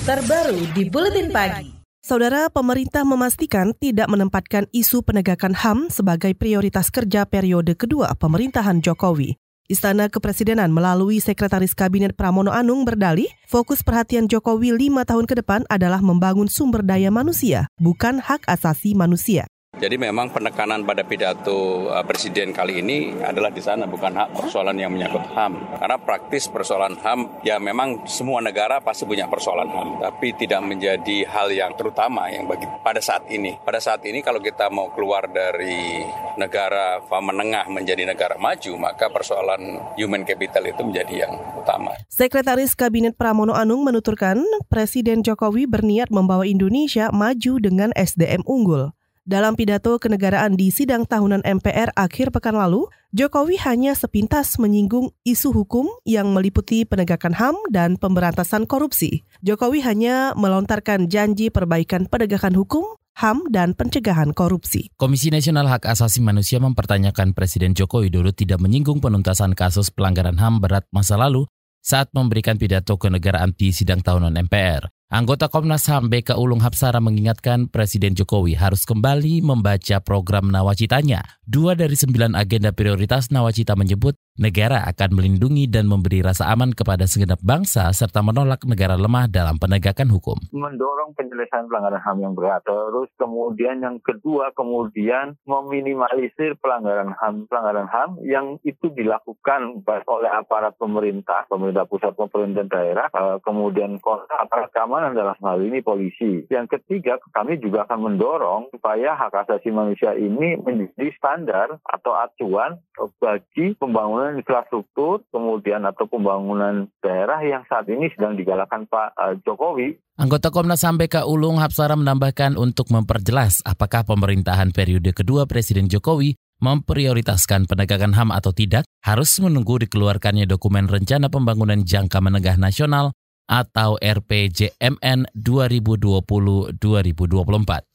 terbaru di Buletin Pagi. Saudara, pemerintah memastikan tidak menempatkan isu penegakan HAM sebagai prioritas kerja periode kedua pemerintahan Jokowi. Istana Kepresidenan melalui Sekretaris Kabinet Pramono Anung berdalih, fokus perhatian Jokowi lima tahun ke depan adalah membangun sumber daya manusia, bukan hak asasi manusia. Jadi memang penekanan pada pidato uh, Presiden kali ini adalah di sana bukan hak persoalan yang menyangkut HAM. Karena praktis persoalan HAM ya memang semua negara pasti punya persoalan HAM, tapi tidak menjadi hal yang terutama yang bagi pada saat ini. Pada saat ini kalau kita mau keluar dari negara menengah menjadi negara maju, maka persoalan human capital itu menjadi yang utama. Sekretaris Kabinet Pramono Anung menuturkan Presiden Jokowi berniat membawa Indonesia maju dengan SDM unggul. Dalam pidato kenegaraan di sidang tahunan MPR akhir pekan lalu, Jokowi hanya sepintas menyinggung isu hukum yang meliputi penegakan HAM dan pemberantasan korupsi. Jokowi hanya melontarkan janji perbaikan penegakan hukum, HAM, dan pencegahan korupsi. Komisi Nasional Hak Asasi Manusia mempertanyakan Presiden Joko Widodo tidak menyinggung penuntasan kasus pelanggaran HAM berat masa lalu saat memberikan pidato kenegaraan di sidang tahunan MPR. Anggota Komnas HAM BK Ulung Hapsara mengingatkan Presiden Jokowi harus kembali membaca program Nawacitanya. Dua dari sembilan agenda prioritas Nawacita menyebut negara akan melindungi dan memberi rasa aman kepada segenap bangsa serta menolak negara lemah dalam penegakan hukum. Mendorong penyelesaian pelanggaran HAM yang berat. Terus kemudian yang kedua kemudian meminimalisir pelanggaran HAM pelanggaran HAM yang itu dilakukan oleh aparat pemerintah, pemerintah pusat, pemerintah daerah, eh, kemudian aparat keamanan keamanan dalam hal ini polisi. Yang ketiga, kami juga akan mendorong supaya hak asasi manusia ini menjadi standar atau acuan bagi pembangunan infrastruktur, kemudian atau pembangunan daerah yang saat ini sedang digalakkan Pak eh, Jokowi. Anggota Komnas HAM BK Ulung Hapsara menambahkan untuk memperjelas apakah pemerintahan periode kedua Presiden Jokowi memprioritaskan penegakan HAM atau tidak, harus menunggu dikeluarkannya dokumen rencana pembangunan jangka menengah nasional atau RPJMN 2020-2024.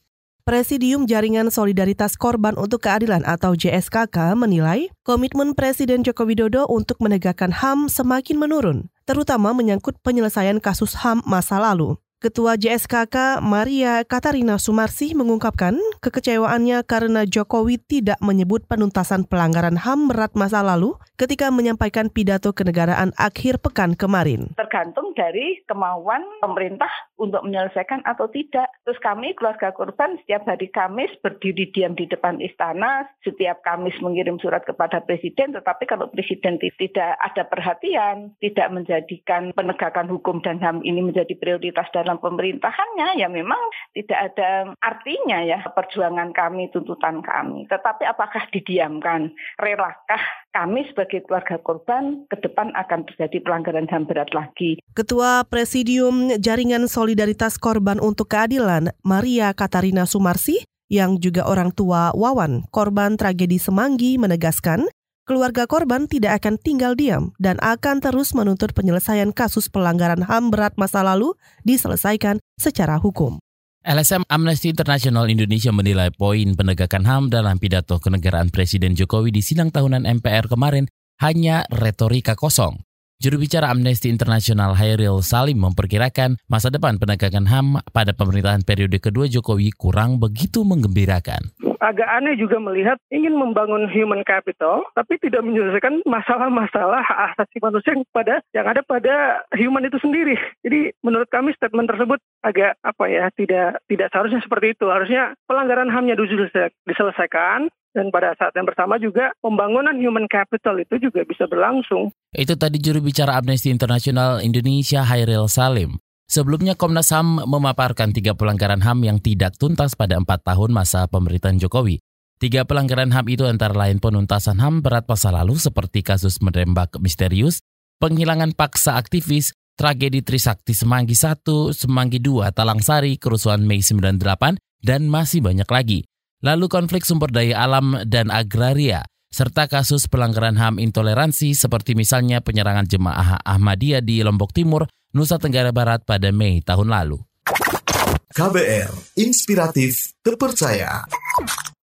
Presidium Jaringan Solidaritas Korban untuk Keadilan atau JSKK menilai komitmen Presiden Joko Widodo untuk menegakkan HAM semakin menurun, terutama menyangkut penyelesaian kasus HAM masa lalu. Ketua JSKK Maria Katarina Sumarsi mengungkapkan kekecewaannya karena Jokowi tidak menyebut penuntasan pelanggaran HAM berat masa lalu ketika menyampaikan pidato kenegaraan akhir pekan kemarin. Tergantung dari kemauan pemerintah untuk menyelesaikan atau tidak. Terus kami keluarga korban setiap hari Kamis berdiri diam di depan istana, setiap Kamis mengirim surat kepada Presiden, tetapi kalau Presiden tidak ada perhatian, tidak menjadikan penegakan hukum dan HAM ini menjadi prioritas dalam dalam pemerintahannya ya memang tidak ada artinya ya perjuangan kami, tuntutan kami. Tetapi apakah didiamkan? Relakah kami sebagai keluarga korban ke depan akan terjadi pelanggaran HAM berat lagi. Ketua Presidium Jaringan Solidaritas Korban untuk Keadilan, Maria Katarina Sumarsi, yang juga orang tua Wawan, korban tragedi Semanggi, menegaskan keluarga korban tidak akan tinggal diam dan akan terus menuntut penyelesaian kasus pelanggaran HAM berat masa lalu diselesaikan secara hukum. LSM Amnesty International Indonesia menilai poin penegakan HAM dalam pidato kenegaraan Presiden Jokowi di sidang tahunan MPR kemarin hanya retorika kosong. Juru bicara Amnesty International Hairil Salim memperkirakan masa depan penegakan HAM pada pemerintahan periode kedua Jokowi kurang begitu menggembirakan agak aneh juga melihat ingin membangun human capital, tapi tidak menyelesaikan masalah-masalah hak asasi manusia yang pada yang ada pada human itu sendiri. Jadi menurut kami statement tersebut agak apa ya tidak tidak seharusnya seperti itu. Harusnya pelanggaran HAM-nya diselesaikan dan pada saat yang bersama juga pembangunan human capital itu juga bisa berlangsung. Itu tadi juru bicara Amnesty International Indonesia Hairil Salim. Sebelumnya Komnas HAM memaparkan tiga pelanggaran HAM yang tidak tuntas pada empat tahun masa pemerintahan Jokowi. Tiga pelanggaran HAM itu antara lain penuntasan HAM berat masa lalu seperti kasus menembak misterius, penghilangan paksa aktivis, tragedi Trisakti Semanggi 1, Semanggi 2, Talangsari, kerusuhan Mei 98, dan masih banyak lagi. Lalu konflik sumber daya alam dan agraria, serta kasus pelanggaran HAM intoleransi seperti misalnya penyerangan jemaah Ahmadiyah di Lombok Timur, Nusa Tenggara Barat pada Mei tahun lalu. KBR, inspiratif, terpercaya.